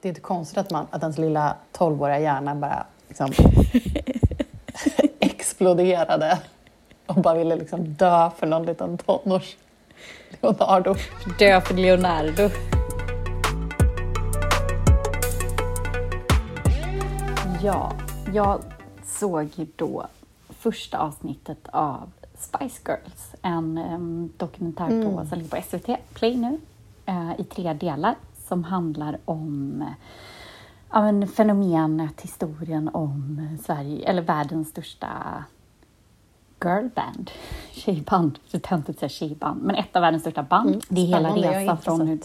Det är inte konstigt att, man, att ens lilla tolvåriga hjärna bara liksom exploderade och bara ville liksom dö för någon liten tonårs Leonardo. Dö för Leonardo. Ja, jag såg ju då första avsnittet av Spice Girls, en um, dokumentär på, mm. som ligger på SVT Play nu, uh, i tre delar som handlar om ja, men fenomenet, historien om Sverige, eller världens största girlband, tjejband, så töntigt att säga tjejband, men ett av världens största band. Mm. Det är hela resan från hur...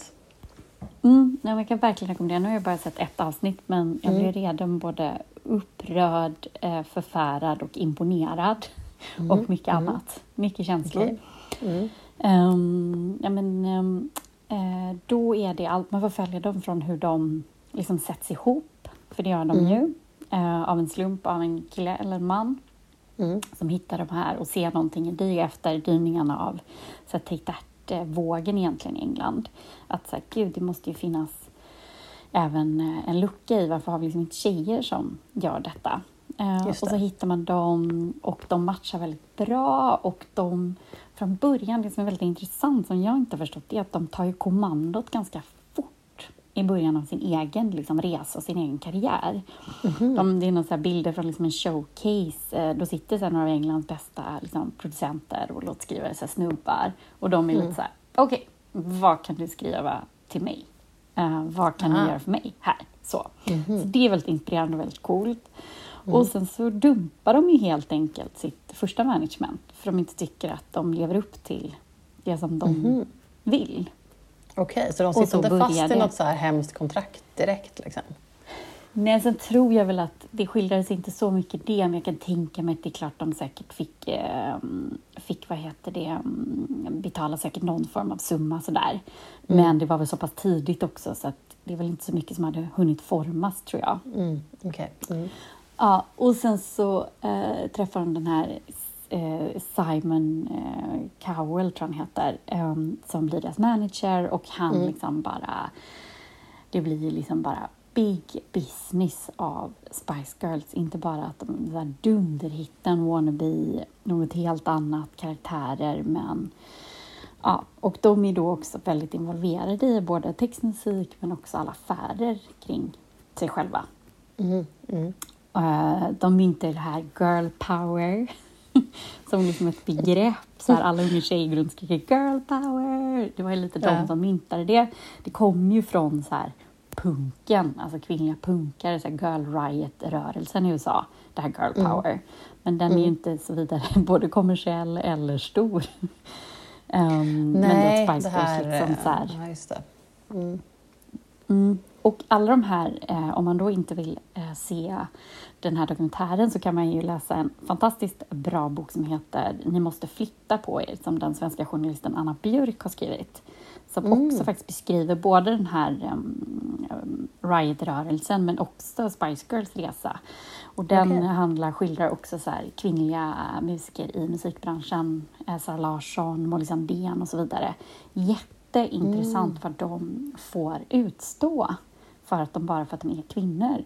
Mm, ja, jag kan verkligen rekommendera. Nu har jag bara sett ett avsnitt, men jag blir mm. redan både upprörd, eh, förfärad och imponerad. Mm. Och mycket mm. annat. Mycket känslor. Okay. Um, ja, men, um, då är det allt, man får följa dem från hur de liksom sätts ihop, för det gör de mm. ju, uh, av en slump av en kille eller en man mm. som hittar de här och ser någonting i det efter dyningarna av så vågen egentligen i England. Att så här, gud, det måste ju finnas även eh, en lucka i varför har vi liksom inte tjejer som gör detta? Uh, och så hittar man dem och de matchar väldigt bra och de från början, det som är väldigt intressant som jag inte har förstått, är att de tar ju kommandot ganska fort i början av sin egen liksom, resa och sin egen karriär. Mm -hmm. de, det är några bilder från liksom, en showcase. Uh, då sitter så några av Englands bästa liksom, producenter och låtskrivare, så här, snubbar, och de är mm. lite så här, okej, okay, vad kan du skriva till mig? Uh, vad kan Aha. du göra för mig här? Så. Mm -hmm. så det är väldigt inspirerande och väldigt coolt. Mm. Och sen så dumpar de ju helt enkelt sitt första management för de inte tycker att de lever upp till det som de mm. vill. Okej, okay, så de sitter så inte fast i något så här hemskt kontrakt direkt? Liksom? Nej, sen tror jag väl att det skildrades inte så mycket det, men jag kan tänka mig att det är klart de säkert fick, eh, fick vad heter det, mm, betala säkert någon form av summa sådär. Mm. Men det var väl så pass tidigt också så att det är väl inte så mycket som hade hunnit formas tror jag. Mm. Okay. Mm. Ja, och sen så eh, träffar hon den här eh, Simon eh, Cowell, tror han heter, eh, som blir deras manager och han mm. liksom bara... Det blir liksom bara big business av Spice Girls. Inte bara att de är dunderhitten, wannabe, något helt annat, karaktärer, men Ja, och de är då också väldigt involverade i både textmusik men också alla affärer kring sig själva. Mm, mm. Uh, de myntade det här girl power som liksom ett begrepp. Så här, alla unga tjejer runt skriker girl power. Det var lite de som myntade det. Det kom ju från så här punken, alltså kvinnliga punkare, så här girl riot-rörelsen i USA. Det här girl mm. power. Mm. Men den är ju mm. inte så vidare både kommersiell eller stor. um, Nej, men det, det här... Liksom så här, ja, just det. Mm. Mm. Och alla de här, eh, om man då inte vill eh, se den här dokumentären så kan man ju läsa en fantastiskt bra bok som heter Ni måste flytta på er, som den svenska journalisten Anna Björk har skrivit. Som mm. också faktiskt beskriver både den här um, Riot-rörelsen men också Spice Girls resa. Och den okay. handlar, skildrar också så här, kvinnliga musiker i musikbranschen, Sara Larsson, Molly Sandén och så vidare. Jätteintressant mm. vad de får utstå för att de bara för att de är kvinnor.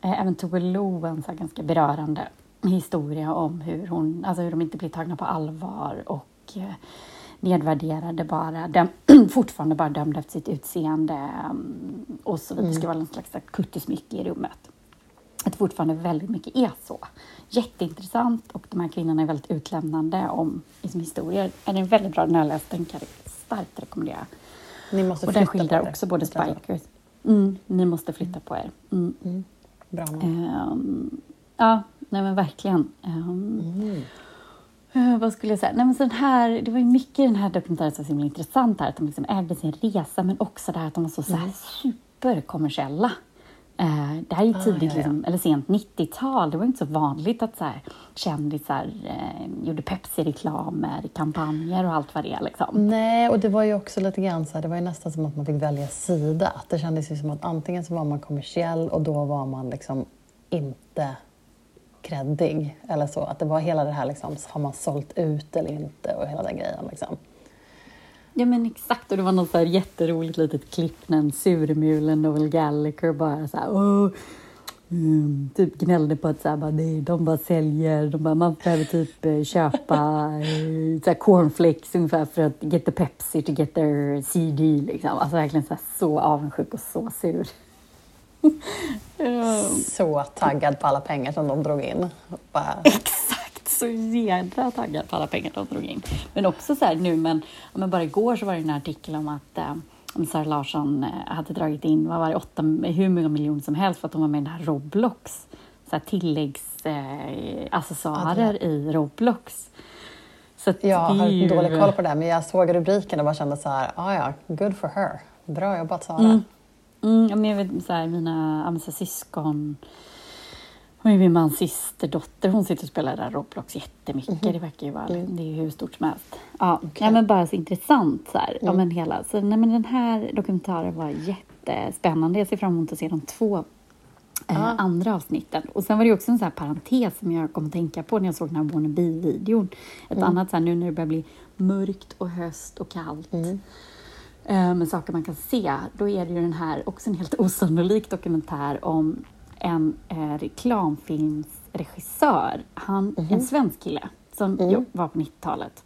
Eh, även Tove Lo, en så ganska berörande historia om hur, hon, alltså hur de inte blir tagna på allvar och eh, nedvärderade bara, döm, fortfarande bara dömda efter sitt utseende mm, och så vidare. Mm. Det ska vara en slags kuttersmycke i rummet. Att fortfarande väldigt mycket är så. Jätteintressant och de här kvinnorna är väldigt utlämnande om liksom, historier. Den är väldigt bra, har jag läst, den kan jag starkt rekommendera. Ni måste och den skildrar också både spikers Mm, ni måste flytta på er. Mm. Mm. Bra um, Ja, nej men verkligen. Um, uh, vad skulle jag säga? Nej, men så här, det var ju mycket i den här dokumentären som var så himla intressant här, att de liksom ägde sin resa, men också det här att de var så, så här superkommersiella. Eh, det här är ah, tidigt, ah. Liksom, eller sent 90-tal. Det var inte så vanligt att så här, kändisar eh, gjorde Pepsi-reklamer, kampanjer och allt vad det är. Liksom. Nej, och det var ju också lite grann så här, det var ju nästan som att man fick välja sida. Det kändes ju som att antingen så var man kommersiell och då var man liksom inte kreddig eller så. Att det var hela det här liksom, har man sålt ut eller inte och hela den grejen liksom. Ja men exakt, och det var något så här jätteroligt litet klipp när en surmulen Noel Gallagher bara så här, Åh, mm, typ gnällde på att så här, bara, nej, de bara säljer, de bara, man behöver typ eh, köpa eh, så här, cornflakes ungefär för att get the Pepsi to get their CD. Liksom. Alltså verkligen så, här, så avundsjuk och så sur. Så taggad på alla pengar som de drog in. Bara... Exakt, så jädra taggad på alla pengar de drog in. Men också så här nu, men, men bara igår så var det en artikel om att eh, om Sara Larsson eh, hade dragit in vad var det, åtta, hur många miljoner som helst för att hon var med i den här Roblox. Så här tilläggsaccessoarer eh, i Roblox. Så jag har ju... dålig koll på det, men jag såg rubriken och bara kände så här, ah, ja, good for her. Bra jobbat Sara. Mm. Mm, jag vet, så här, mina så syskon min mans systerdotter hon sitter och spelar där Roblox jättemycket. Mm. Det verkar ju vara mm. det är hur stort som helst. Ja, okay. ja men bara så intressant. Så här. Mm. Ja, men hela. Så, nej, men den här dokumentären var jättespännande. Jag ser fram emot att se de två eh, ah. andra avsnitten. Och sen var det också en så här parentes som jag kom att tänka på när jag såg den här Wannabe-videon. Ett mm. annat så här, nu när det börjar bli mörkt och höst och kallt. Mm. Eh, med saker man kan se. Då är det ju den här, också en helt osannolik dokumentär om en eh, reklamfilmsregissör. Han, mm. En svensk kille som mm. var på 90-talet.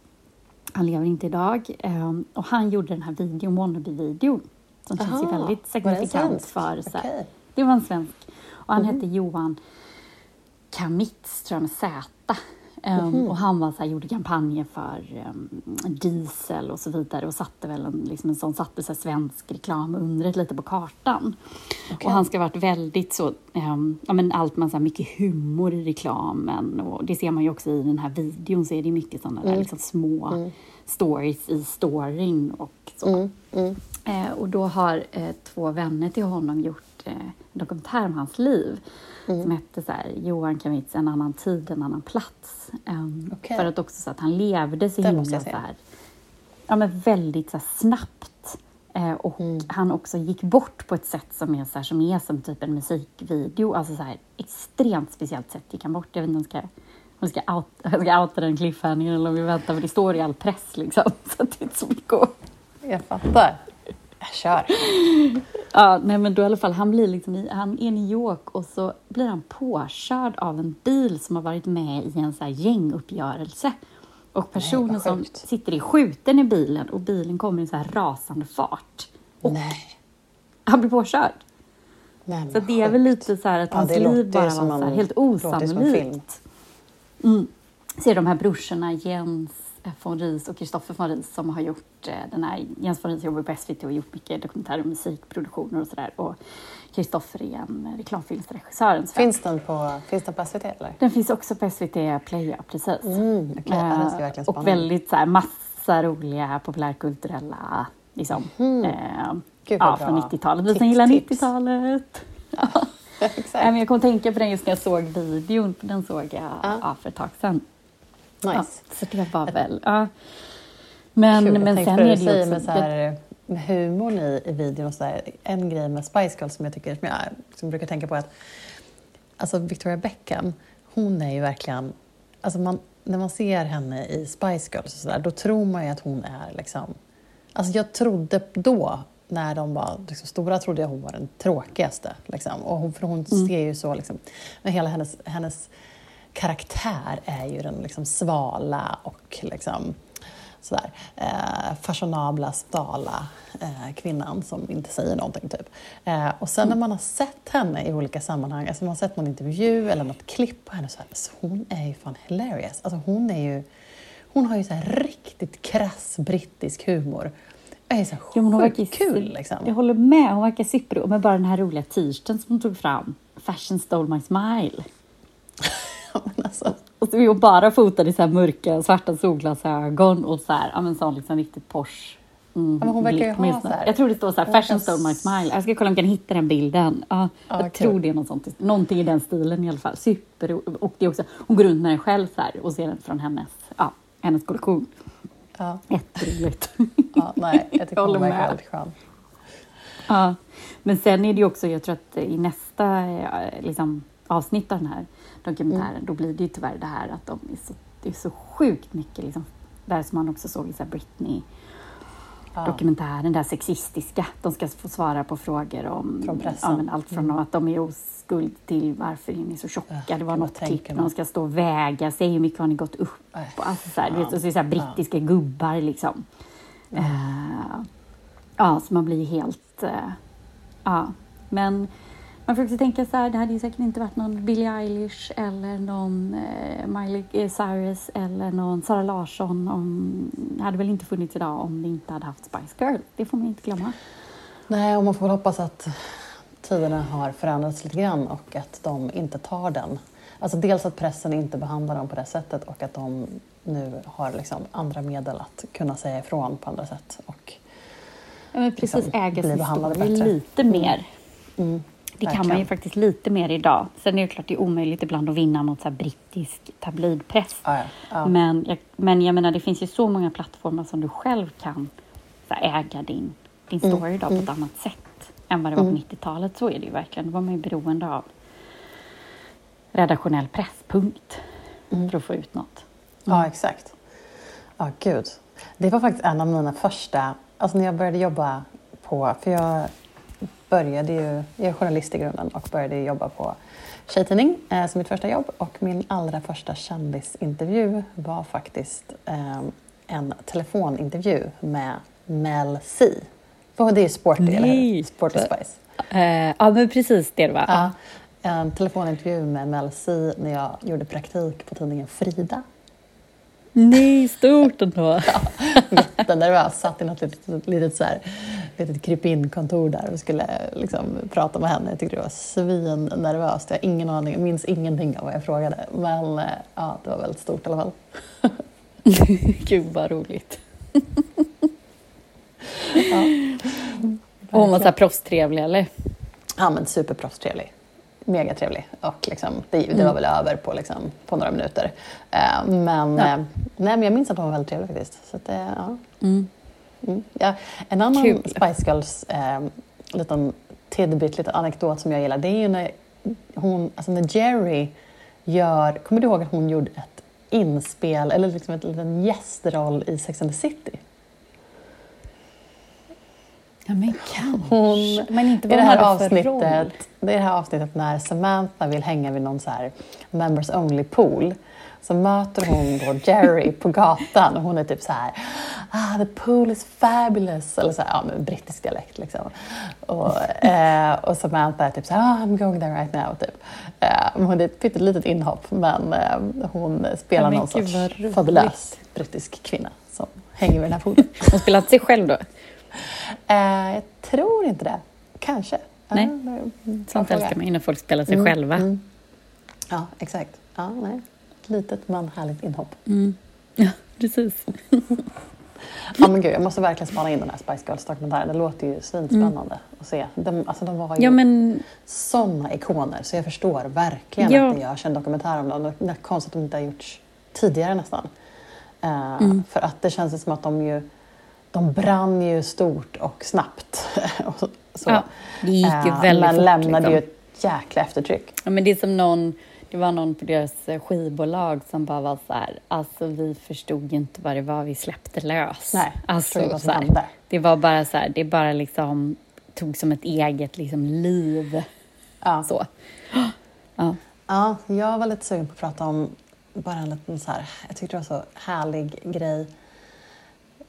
Han lever inte idag. Eh, och han gjorde den här videon, Wannabe-videon. Som Aha, känns ju väldigt signifikant för... Så okay. Det var en svensk. Och han mm hette Johan Kamitz, tror jag med Z. Mm. Och han var så här, gjorde kampanjer för um, diesel och så vidare och satte väl en, liksom en sån, satte så svensk reklam undret lite på kartan. Okay. Och han ska ha varit väldigt så, um, ja men allt man så här, mycket humor i reklamen och det ser man ju också i den här videon så är det mycket sådana mm. där liksom, små mm. stories i storyn och så. Uh, och då har uh, två vänner till honom gjort uh, en dokumentär om hans liv mm. som hette så här, Johan Kamitz, En annan tid, en annan plats. Um, okay. För att också så att han levde så himla så här, ja, men väldigt så här, snabbt. Eh, och mm. han också gick bort på ett sätt som är, så här, som, är som typ en musikvideo. Alltså så här, extremt speciellt sätt gick han bort. Jag vet inte om jag ska, om jag ska, out, jag ska outa den cliffhangern eller om vi väntar, för det står i all press liksom. Så det är inte så mycket att... Jag fattar. Kör. Ja, nej men då i alla fall, han blir liksom i, han är i New York och så blir han påkörd av en bil som har varit med i en så här gänguppgörelse. Och personen nej, som sitter i skjuten i bilen och bilen kommer i så här rasande fart. Och nej. Han blir påkörd. Nej, så det är väl lite så här att ja, hans liv bara var så här, helt osannolikt. Mm. Ser de här brorsorna Jens von Ries och Kristoffer von Ries som har gjort eh, den här, Jens von Ries jobbar på SVT och gjort mycket dokumentärer och musikproduktioner och sådär. Och Kristoffer är en reklamfilmsregissör. Finns den, på, finns den på SVT eller? Den finns också på SVT Play, ja precis. Mm, okay. uh, verkligen och väldigt så här, massa roliga populärkulturella, liksom, mm. uh, ja, från 90-talet. Vi som gillar 90-talet. Ja, exakt. jag kom att tänka på den just när jag såg videon, den såg jag ja. Ja, för ett tag sedan. Nice. Ja, så det var väl... Ja. Men, Kul, men sen är det ju också... Med, så här, med humorn i, i videon och så där, En grej med Spice Girls som jag tycker som jag som brukar tänka på är att alltså Victoria Beckham, hon är ju verkligen... Alltså man, när man ser henne i Spice Girls och så där, då tror man ju att hon är liksom... Alltså jag trodde då, när de var liksom stora, trodde jag hon var den tråkigaste. Liksom. Och hon, för hon mm. ser ju så, liksom, med hela hennes, hennes karaktär är ju den liksom svala och liksom sådär, eh, fashionabla, stala eh, kvinnan som inte säger någonting. Typ. Eh, och sen när man har sett henne i olika sammanhang, alltså man har sett någon intervju eller något klipp på henne, så, här, så hon är ju fan hilarious. Alltså hon, är ju, hon har ju så riktigt krass brittisk humor. Det är så ja, sjukt kul. Liksom. Jag håller med, hon verkar superrolig. Med bara den här roliga t-shirten som hon tog fram. Fashion stole my smile. Alltså. Och så vi bara fotade i så här mörka svarta solglasögon och så här, ja men sån liksom riktigt Porsche. Mm, ja, hon verkar ju ha så här. Jag tror det står så här, fashion stole my smile. Jag ska kolla om jag kan hitta den bilden. Ja, ja jag tror det är något sånt, någonting i den stilen i alla fall. Super, och det är också, hon går runt med den själv så här och ser den från hennes, ja, hennes kollektion. Ja. Jätteroligt. Ja, nej, jag tycker hon verkar väldigt skön. Ja, men sen är det ju också, jag tror att i nästa liksom, avsnitt av den här dokumentären, mm. då blir det ju tyvärr det här att de är så, det är så sjukt mycket, liksom, där som man också såg i så Britney ja. dokumentären, där sexistiska. De ska få svara på frågor om från. Ja, allt från mm. att de är oskuld till varför är ni så tjocka. Ja, det var något klipp när de ska stå och väga sig, hur mycket har ni gått upp? Äh, alltså, så här, ja. vet, så, så här, brittiska ja. gubbar liksom. Uh, ja, så man blir helt... Uh, ja, men man får också tänka så här, det hade ju säkert inte varit någon Billie Eilish eller någon eh, Miley Cyrus eller någon Sara Larsson. Om, hade väl inte funnits idag om det inte hade haft Spice Girl. Det får man inte glömma. Nej, och man får väl hoppas att tiderna har förändrats lite grann och att de inte tar den. Alltså dels att pressen inte behandlar dem på det sättet och att de nu har liksom andra medel att kunna säga ifrån på andra sätt. Och ja, precis, liksom äga sin story lite mer. Mm. Det kan man ju faktiskt lite mer idag. Sen är det klart det är omöjligt ibland att vinna mot så brittisk tabloidpress. Ja, ja. Men, jag, men jag menar, det finns ju så många plattformar som du själv kan så äga din, din mm, story mm. idag på ett annat sätt än vad det var på 90-talet. Mm. Så är det ju verkligen. Då var man ju beroende av redaktionell press, punkt, mm. för att få ut något. Ja, exakt. Ja, gud. Det var faktiskt en av mina första, alltså när jag började jobba på, för jag började ju, jag är journalist i grunden och började jobba på tjejtidning eh, som mitt första jobb och min allra första kändisintervju var faktiskt eh, en telefonintervju med Mel C. För det är ju Sporty, Nej. eller hur? Sporty Spice. Uh, ja, men precis det var. Ja, en telefonintervju med Mel C när jag gjorde praktik på tidningen Frida. Nej, stort ändå! ja, jättenervös, satt i något litet, litet, så här, litet krypin-kontor där och skulle liksom prata med henne. Jag tyckte det var svinnervöst. Jag har ingen aning, jag minns ingenting av vad jag frågade. Men eh, ja, det var väldigt stort i alla fall. Gud vad roligt! ja. Och hon var så här proffstrevlig eller? Ja men superproffstrevlig megatrevlig och liksom, det, det var mm. väl över på, liksom, på några minuter. Eh, men, ja. eh, nej, men jag minns att hon var väldigt trevlig faktiskt. Så att, ja. Mm. Mm. Ja, en annan Kul. Spice Girls eh, liten tidbit, liten anekdot som jag gillar, det är ju när, hon, alltså när Jerry gör, kommer du ihåg att hon gjorde ett inspel, eller liksom en liten gästroll i Sex and the City? Ja, men kanske. Hon, men inte vad i det här avsnittet, Det är det här avsnittet när Samantha vill hänga vid någon så här members only pool. Så möter hon då Jerry på gatan och hon är typ så här ah, the pool is fabulous, eller så här, ja, med brittisk dialekt liksom. Och, eh, och Samantha är typ så här, ah, I'm going there right now, typ. Eh, hon är ett pyttelitet inhopp, men eh, hon spelar någon sorts fabulös brittisk kvinna som hänger vid den här poolen. Hon spelar sig själv då? Eh, jag tror inte det. Kanske. Nej, sånt älskar man ju när folk spelar sig mm, själva. Mm. Ja, exakt. Ja, nej. Litet men härligt inhopp. Mm. Ja, precis. ja, men gud, jag måste verkligen spana in den här Spice Girls-dokumentären. Det låter ju svinspännande mm. att se. De, alltså, de var ju ja, men... sådana ikoner, så jag förstår verkligen ja. att det görs en dokumentär om dem. Det är konstigt att de inte har gjorts tidigare nästan. Uh, för att det känns som att de ju de brann ju stort och snabbt. så. Ja, det gick ju eh, väldigt Men fort, lämnade liksom. ju ett jäkla eftertryck. Ja, men det är som någon, det var någon på deras eh, skivbolag som bara var så här, alltså vi förstod inte vad det var vi släppte lös. Nej, alltså, så här, det var bara så här, det bara liksom tog som ett eget liksom, liv. Ja. Så. Ja. ja, jag var lite sugen på att prata om bara en liten så här, jag tyckte det var så härlig grej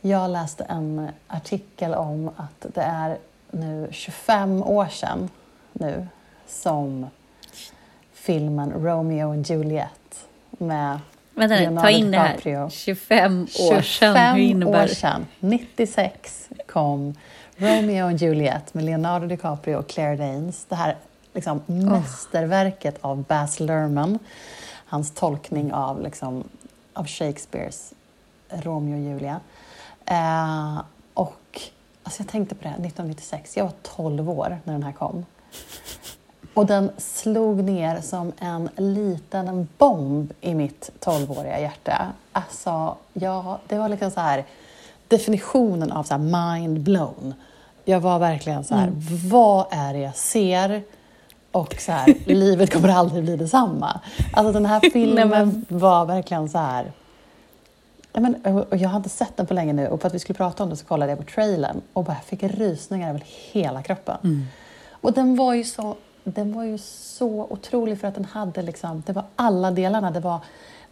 jag läste en artikel om att det är nu 25 år sedan nu som filmen Romeo and Juliet med Vänta nu, ta in det här. 25 år sedan, hur innebär år sedan, 96 kom Romeo and Juliet med Leonardo DiCaprio och Claire Danes. Det här liksom, oh. mästerverket av Baz Luhrmann. Hans tolkning av, liksom, av Shakespeares Romeo och Julia. Eh, och alltså jag tänkte på det, 1996, jag var 12 år när den här kom. Och den slog ner som en liten bomb i mitt 12-åriga hjärta. Alltså, ja, det var liksom så här definitionen av så mind blown. Jag var verkligen så här, mm. vad är det jag ser? Och så här, livet kommer aldrig bli detsamma. Alltså den här filmen var verkligen så här, Ja, men, jag har inte sett den på länge nu och för att vi skulle prata om det så kollade jag på trailern och bara fick rysningar över hela kroppen. Mm. Och den var ju så den var ju så otrolig för att den hade liksom, det var alla delarna. Det var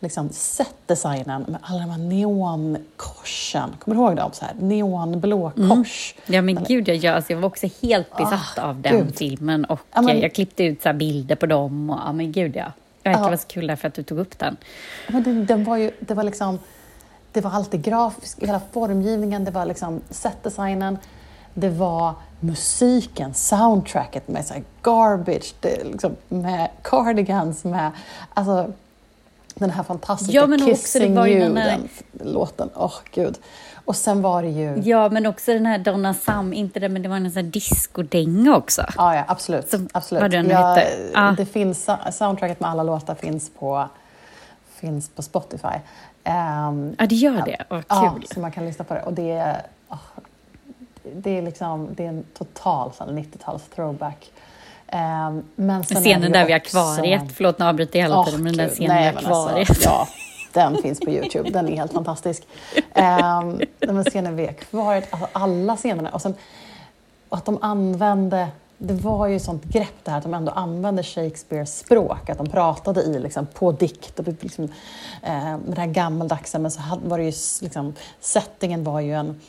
liksom setdesignen med alla de här neonkorsen. Kommer du ihåg dem? Så här, neonblå mm. kors. Ja men gud, jag, jag, alltså, jag var också helt besatt oh, av den gud. filmen och ja, men, jag klippte ut så bilder på dem. Och, ja men gud ja. Det var så kul därför att du tog upp den. Men den, den var ju, det var liksom, det var alltid grafiskt, hela formgivningen, det var liksom setdesignen, det var musiken, soundtracket med så garbage, det, liksom, med cardigans, med alltså, den här fantastiska ja, men Kissing också, You, här... den låten. Åh, oh, gud. Och sen var det ju... Ja, men också den här Donna Sam, inte det, men det var en sån här discodänga också. Ja, ja absolut. Så, absolut. Vad den ja, hette. Ah. Det finns, soundtracket med alla låtar finns på, finns på Spotify. Um, ja, det gör det? Vad kul. Ja, så man kan lyssna på det. Och det är, oh, det är, liksom, det är en total 90-tals throwback. Um, men scenen där vid akvariet, också... förlåt nu avbryter jag hela oh, tiden, men den där scenen Nej, vid alltså, akvariet. Alltså, ja, den finns på Youtube, den är helt fantastisk. Um, den scenen vid akvariet, alltså alla scenerna. Och, sen, och att de använde det var ju sånt grepp det här att de ändå använde Shakespeares språk, att de pratade i liksom, på dikt och liksom, eh, med det här gammaldags, men så var det ju liksom, settingen var ju en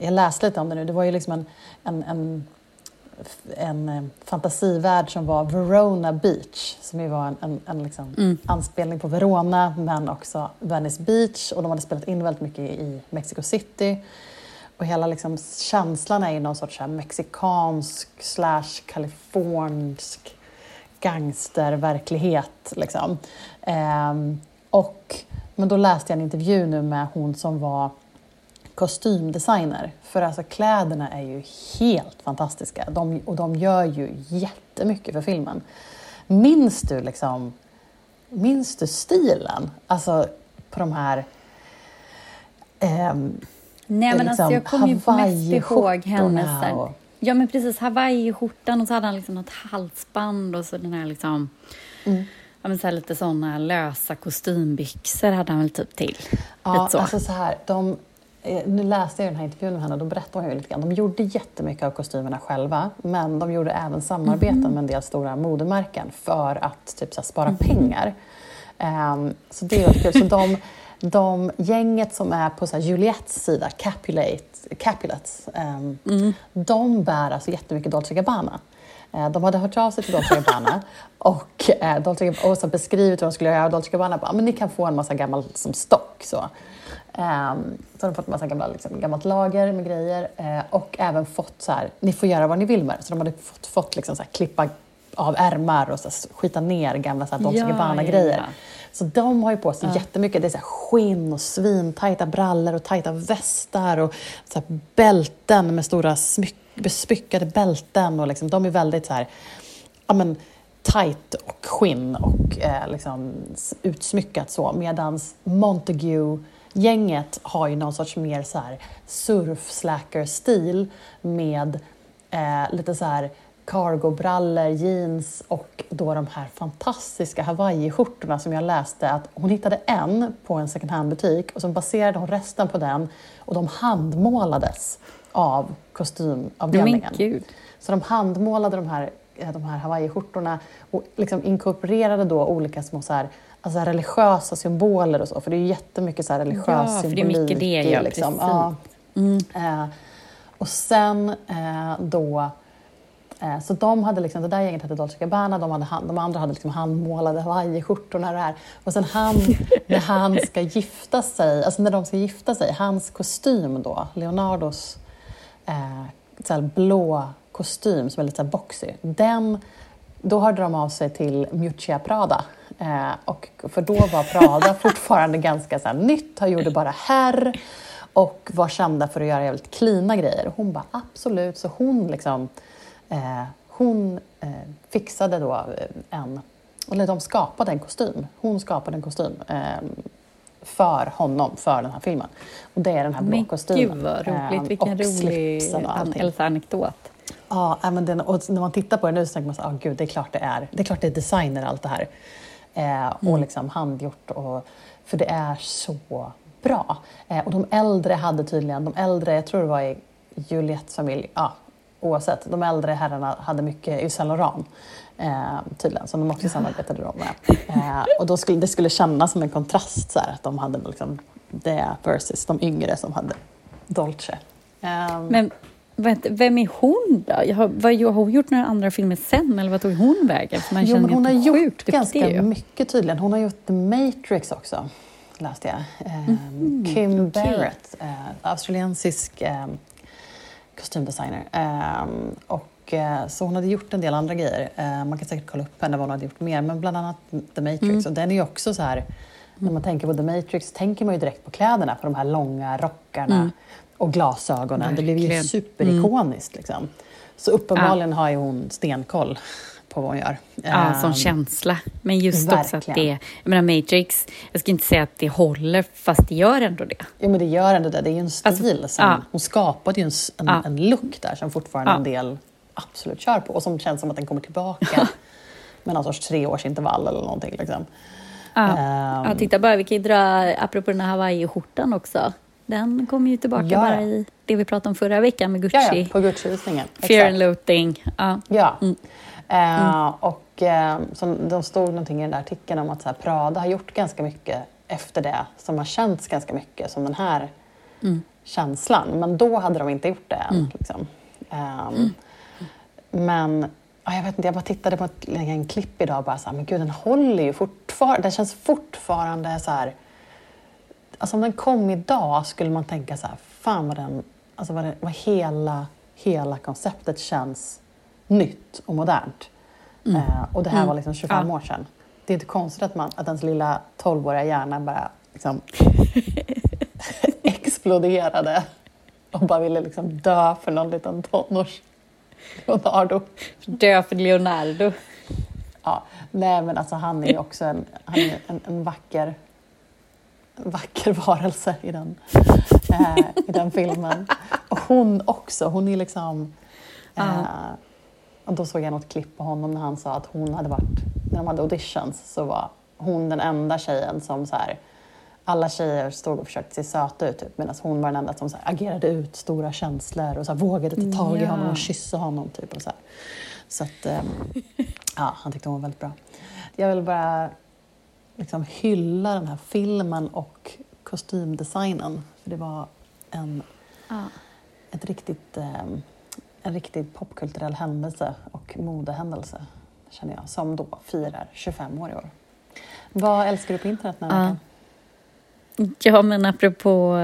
jag läste lite om det nu, det var ju liksom en, en, en, en eh, fantasivärld som var Verona Beach, som ju var en, en, en liksom mm. anspelning på Verona, men också Venice Beach, och de hade spelat in väldigt mycket i Mexico City. Och hela liksom känslan är ju någon sorts mexikansk slash kalifornisk gangsterverklighet. Liksom. Ehm, och, men då läste jag en intervju nu med hon som var kostymdesigner. För alltså kläderna är ju helt fantastiska de, och de gör ju jättemycket för filmen. Minns du liksom, minns du stilen? Alltså på de här ehm, Nej men liksom, alltså jag kommer ju mest ihåg hennes och... Ja men precis, hawaiiskjortan och så hade han liksom något halsband och så den här liksom mm. Ja, men så här lite såna lösa kostymbyxor hade han väl typ till. Ja, så. alltså så här, de, Eh, nu läste jag den här intervjun med henne och då berättade hon ju lite grann. De gjorde jättemycket av kostymerna själva men de gjorde även samarbeten mm. med en del stora modemärken för att typ, så här, spara mm. pengar. Um, så det var kul. Så de, de gänget som är på så här, Juliettes sida, Capulets, um, mm. de bär alltså jättemycket Dolce Gabbana. Uh, de hade hört av sig till Dolce Gabbana och, uh, Dolce, och så beskrivit hur de skulle göra. Dolce Gabbana bara, men ni kan få en massa gammal som stock. Så. Um, så har de fått en massa gamla, liksom, gammalt lager med grejer uh, och även fått så här, ni får göra vad ni vill med det. Så de hade fått, fått liksom, så här, klippa av ärmar och så här, skita ner gamla så här, Dolce ja, Gabbana-grejer. Ja. Så de har ju på sig ja. jättemycket. Det är så här, skinn och svintajta brallor och tajta västar och så här, bälten med stora smyck, besmyckade bälten. Och liksom, de är väldigt så här, ja, men, tajt och skinn och eh, liksom, utsmyckat så. Medans Montague gänget har ju någon sorts mer så här surf-slacker-stil med eh, lite så här cargobrallor, jeans och då de här fantastiska hawaiiskjortorna som jag läste att hon hittade en på en second hand-butik och så baserade hon resten på den och de handmålades av kostymavdelningen. Men så de handmålade de här, eh, de här hawaiiskjortorna och liksom inkorporerade då olika små så här alltså religiösa symboler och så, för det är ju jättemycket så här religiös ja, symbolik. För det är mycket det, ja, liksom. ja. Mm. Eh, och sen eh, då eh, så de hade liksom, det där gänget hette Dolce Gabbana, de, hade, de andra hade liksom handmålade hawaiiskjortorna och det här. Och sen han, när han ska gifta sig, alltså när de ska gifta sig, hans kostym då, Leonardos eh, så blå kostym som är lite så boxy, den, då hörde de av sig till Miuccia Prada Eh, och för då var Prada fortfarande ganska så här, nytt, han gjorde bara herr och var kända för att göra jävligt klina grejer. Och hon bara absolut, så hon liksom eh, hon eh, fixade då en, eller de skapade en kostym. Hon skapade en kostym eh, för honom, för den här filmen. Och det är den här blå kostymen. Men gud vad roligt, vilken rolig an anekdot. Ja, men den, och när man tittar på den nu så tänker man så oh, gud, det är klart det är, det är klart det är designer allt det här. Eh, och mm. liksom handgjort. Och, för det är så bra. Eh, och de äldre hade tydligen, de äldre, jag tror det var i Juliettes familj, ja, oavsett, de äldre herrarna hade mycket Yves Saint Laurent eh, tydligen, som de också samarbetade då med. Eh, och då skulle, det skulle kännas som en kontrast så här, att de hade liksom det versus de yngre som hade Dolce. Eh, Men vem är hon då? Jag har, vad, har hon gjort några andra filmer sen eller vad tog hon vägen? För man jo, men hon har gjort ganska mycket tydligen. Hon har gjort The Matrix också, läste jag. Eh, mm, Kim okay. Barrett, eh, australiensisk eh, kostymdesigner. Um, och, uh, så hon hade gjort en del andra grejer. Man kan säkert kolla upp henne vad hon hade gjort mer, men bland annat The Matrix. Mm. Och den är ju också så här, när man tänker på The Matrix tänker man ju direkt på kläderna, på de här långa rockarna mm. Och glasögonen. Verkligen. Det blev ju superikoniskt. Mm. Liksom. Så uppenbarligen ja. har ju hon stenkoll på vad hon gör. Ja, som um, känsla. Men just verkligen. också att det, jag menar Matrix, jag ska inte säga att det håller, fast det gör ändå det. Jo, men det gör ändå det. Det är ju en stil alltså, som, ja. hon skapade ju en, en, ja. en look där som fortfarande ja. en del absolut kör på och som känns som att den kommer tillbaka med någon sorts treårsintervall eller någonting. Liksom. Ja. Um, ja, titta bara, vi kan ju dra, apropå den här Hawaii-skjortan också. Den kommer ju tillbaka ja. bara i det vi pratade om förra veckan med Gucci. Ja, ja på Gucci-visningen. Fear and Looting. Ja. ja. Mm. Mm. och uh, som, de stod någonting i den där artikeln om att så här, Prada har gjort ganska mycket efter det som har känts ganska mycket som den här mm. känslan. Men då hade de inte gjort det än. Mm. Liksom. Um, men jag vet inte, jag bara tittade på ett, en klipp idag och bara så här, men gud den håller ju fortfarande. Den känns fortfarande så här. Alltså om den kom idag skulle man tänka så här, fan vad den, alltså vad, det, vad hela, hela konceptet känns nytt och modernt. Mm. Eh, och det här mm. var liksom 25 ja. år sedan. Det är inte konstigt att, man, att ens lilla 12-åriga hjärna bara liksom exploderade och bara ville liksom dö för någon liten tonårs Leonardo. Dö för Leonardo. Ja, nej men alltså han är också en, han är en, en vacker, vacker varelse i den, eh, i den filmen. Och hon också, hon är liksom... Eh, och då såg jag något klipp på honom när han sa att hon hade varit, när de hade auditions så var hon den enda tjejen som så här, alla tjejer stod och försökte se söta ut typ, medan hon var den enda som så här, agerade ut stora känslor och så här, vågade ta tag i honom och kyssa honom. Typ, och så här. så att, um, ja, han tyckte hon var väldigt bra. Jag vill bara liksom hylla den här filmen och kostymdesignen. För det var en, ja. ett riktigt um, en riktig popkulturell händelse och modehändelse, känner jag, som då firar 25 år i år. Vad älskar du på internet den här ja. Ja, men apropå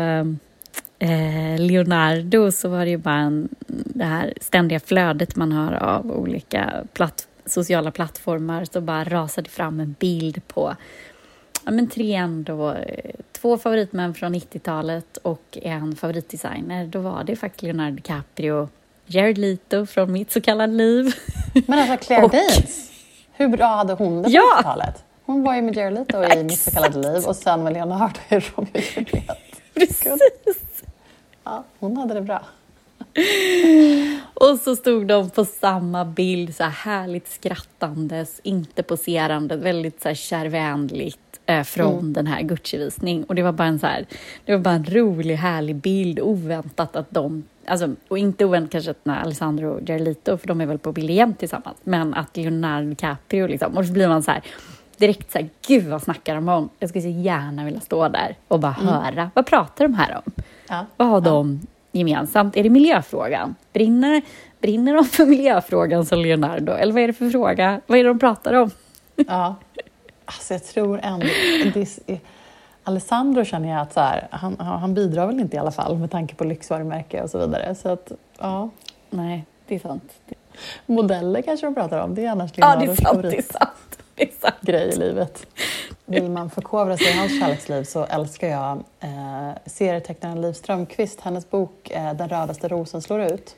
eh, Leonardo så var det ju bara en, det här ständiga flödet man har av olika platt, sociala plattformar så bara rasade fram en bild på ja, men tre ändå, eh, två favoritmän från 90-talet och en favoritdesigner. Då var det faktiskt Leonardo DiCaprio Jared Leto från mitt så kallade liv. Men alltså Claire och... Danes, hur bra hade hon det på ja! talet? Hon var ju med Jared Leto i Mitt så kallade liv och sen med Leonardo i Romeo och Juliet. Precis! Ja, hon hade det bra. Och så stod de på samma bild, så här härligt skrattandes, inte poserande, väldigt så här kärvänligt eh, från mm. den här Gucci-visning. Och det var bara en så här, det var bara en rolig, härlig bild, oväntat att de Alltså, och inte oväntat kanske att när Alessandro och Jarlito, för de är väl på bild jämt tillsammans, men att Leonardo DiCaprio liksom, och så blir man så här direkt så här, gud vad snackar de om? Jag skulle så gärna vilja stå där och bara mm. höra, vad pratar de här om? Ja. Vad har ja. de gemensamt? Är det miljöfrågan? Brinner, brinner de för miljöfrågan som Leonardo? Eller vad är det för fråga? Vad är det de pratar om? Ja, alltså jag tror ändå... Alessandro känner jag att så här, han, han bidrar väl inte i alla fall med tanke på lyxvarumärke och så vidare. Så att, ja. Nej, det är sant. Modeller kanske de pratar om, det är annars ja, det är sant, det är sant. Det är sant. grej i livet. Vill man förkovra sig i hans kärleksliv så älskar jag eh, serietecknaren Liv Strömquist, hennes bok eh, Den rödaste rosen slår ut.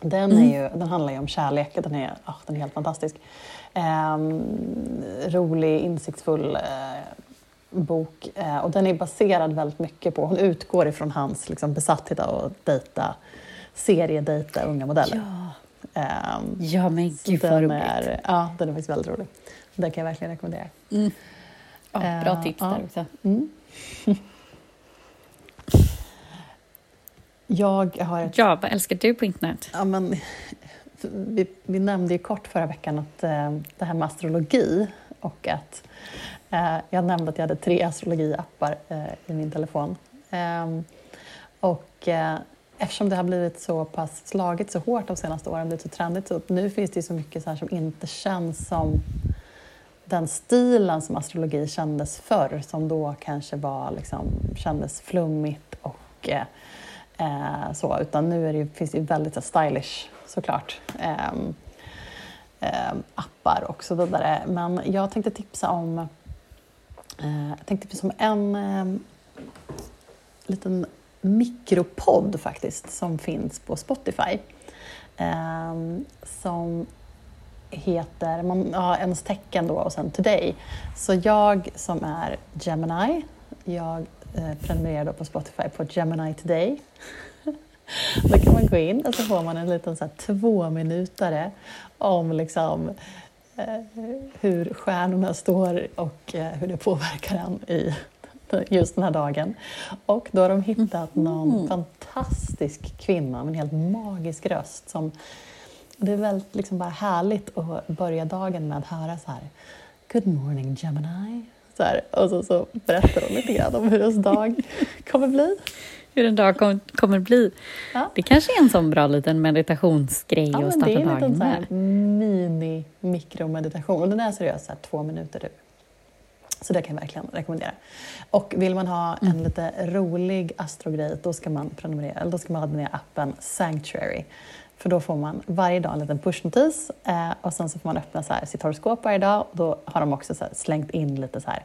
Den, är mm. ju, den handlar ju om kärlek, den är, oh, den är helt fantastisk. Eh, rolig, insiktsfull, eh, bok eh, och den är baserad väldigt mycket på, hon utgår ifrån hans liksom, besatthet av att dejta, seriedejta unga modeller. Ja, um, ja men gud vad roligt. Är, ja, den är faktiskt väldigt rolig. Den kan jag verkligen rekommendera. Mm. Ja, bra uh, tips där också. Mm. Jag har ett... Ja, vad älskar du på internet? Ja, men, vi, vi nämnde ju kort förra veckan att eh, det här med astrologi och att eh, jag nämnde att jag hade tre astrologiappar eh, i min telefon. Ehm, och eh, eftersom det har blivit så pass slagit så hårt de senaste åren, blivit så trendigt, så nu finns det så mycket så som inte känns som den stilen som astrologi kändes förr, som då kanske var, liksom, kändes flummigt och eh, eh så, utan nu är det, finns det väldigt så stylish såklart. Eh, appar och så vidare. Men jag tänkte tipsa om, eh, jag tänkte tipsa om en eh, liten mikropodd faktiskt som finns på Spotify. Eh, som heter, man har ens tecken då och sen Today. Så jag som är Gemini, jag eh, prenumererar då på Spotify på Gemini Today. då kan man gå in och så får man en liten så här, två minutare om liksom, eh, hur stjärnorna står och eh, hur det påverkar en i just den här dagen. Och då har de hittat någon mm. fantastisk kvinna med en helt magisk röst. Som, det är väldigt liksom bara härligt att börja dagen med att höra så här Good morning Gemini. Så här, och så, så berättar hon lite grann om hur ens dag kommer bli. Hur en dag kommer, kommer bli. Ja. Det kanske är en sån bra liten meditationsgrej ja, att starta dagen med. Det är en liten mini-mikromeditation. Och den är seriös, här, två minuter. Typ. Så det kan jag verkligen rekommendera. Och vill man ha en mm. lite rolig astrogrej, då ska man prenumerera, eller då ska man ladda ner appen Sanctuary. För då får man varje dag en liten pushnotis eh, och sen så får man öppna så här sitt horoskop varje dag och då har de också slängt in lite så här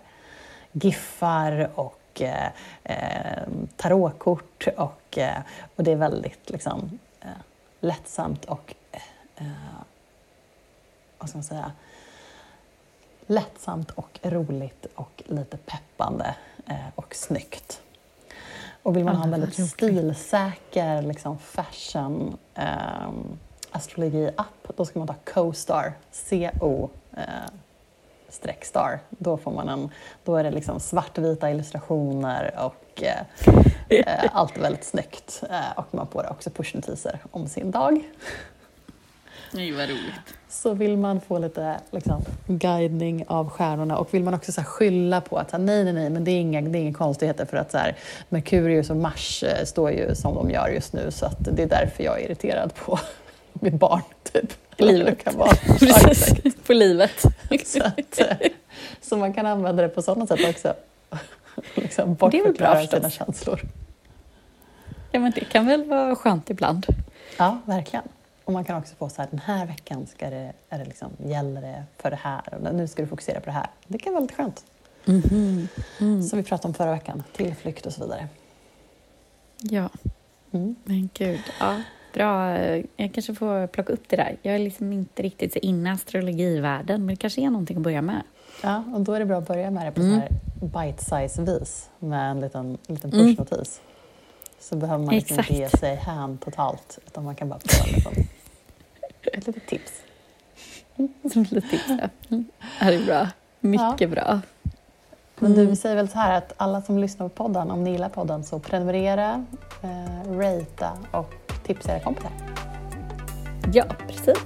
giffar och eh, eh, tarotkort och, eh, och det är väldigt liksom, eh, lättsamt och eh, eh, vad ska man säga, lättsamt och roligt och lite peppande eh, och snyggt. Och vill man ha en väldigt stilsäker liksom, fashion eh, astrologi-app, då ska man ta CoStar, C-O eh, streck star. Då, får man en, då är det liksom svartvita illustrationer och eh, eh allt väldigt snyggt. Eh, och man får också pushnotiser om sin dag. Nej, vad roligt. Så vill man få lite liksom, guidning av stjärnorna och vill man också så här, skylla på att nej, nej, nej, men det är inga, det är inga konstigheter för att så här, Merkurius och Mars eh, står ju som de gör just nu så att det är därför jag är irriterad på mitt barn, typ. Livet. Kan vara. Precis, på livet. så, att, eh, så man kan använda det på sådana sätt också. liksom bortförklara sina känslor. Ja, men det kan väl vara skönt ibland? Ja, verkligen. Och man kan också få så här, den här veckan ska det, är det liksom, gäller det för det här och nu ska du fokusera på det här. Det kan vara lite skönt. Mm -hmm. mm. Som vi pratade om förra veckan, tillflykt och så vidare. Ja, mm. men gud. Ja, bra. Jag kanske får plocka upp det där. Jag är liksom inte riktigt så inne i astrologivärlden, men det kanske är någonting att börja med. Ja, och då är det bra att börja med det på mm. bite-size-vis med en liten, liten mm. pushnotis. Så behöver man liksom inte ge sig hän totalt, utan man kan bara få liksom, ett litet tips. Som ett litet tips, ja. Mm. Det är bra. Mycket ja. bra. Men du, vi säger väl så här att alla som lyssnar på podden, om ni gillar podden, så prenumerera, eh, ratea och tipsa era kompisar. Ja, precis.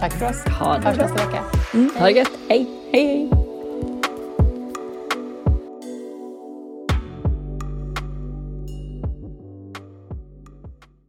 Tack för oss. Ha det Hörs nästa vecka. Mm, ha det gött. Hej, hej.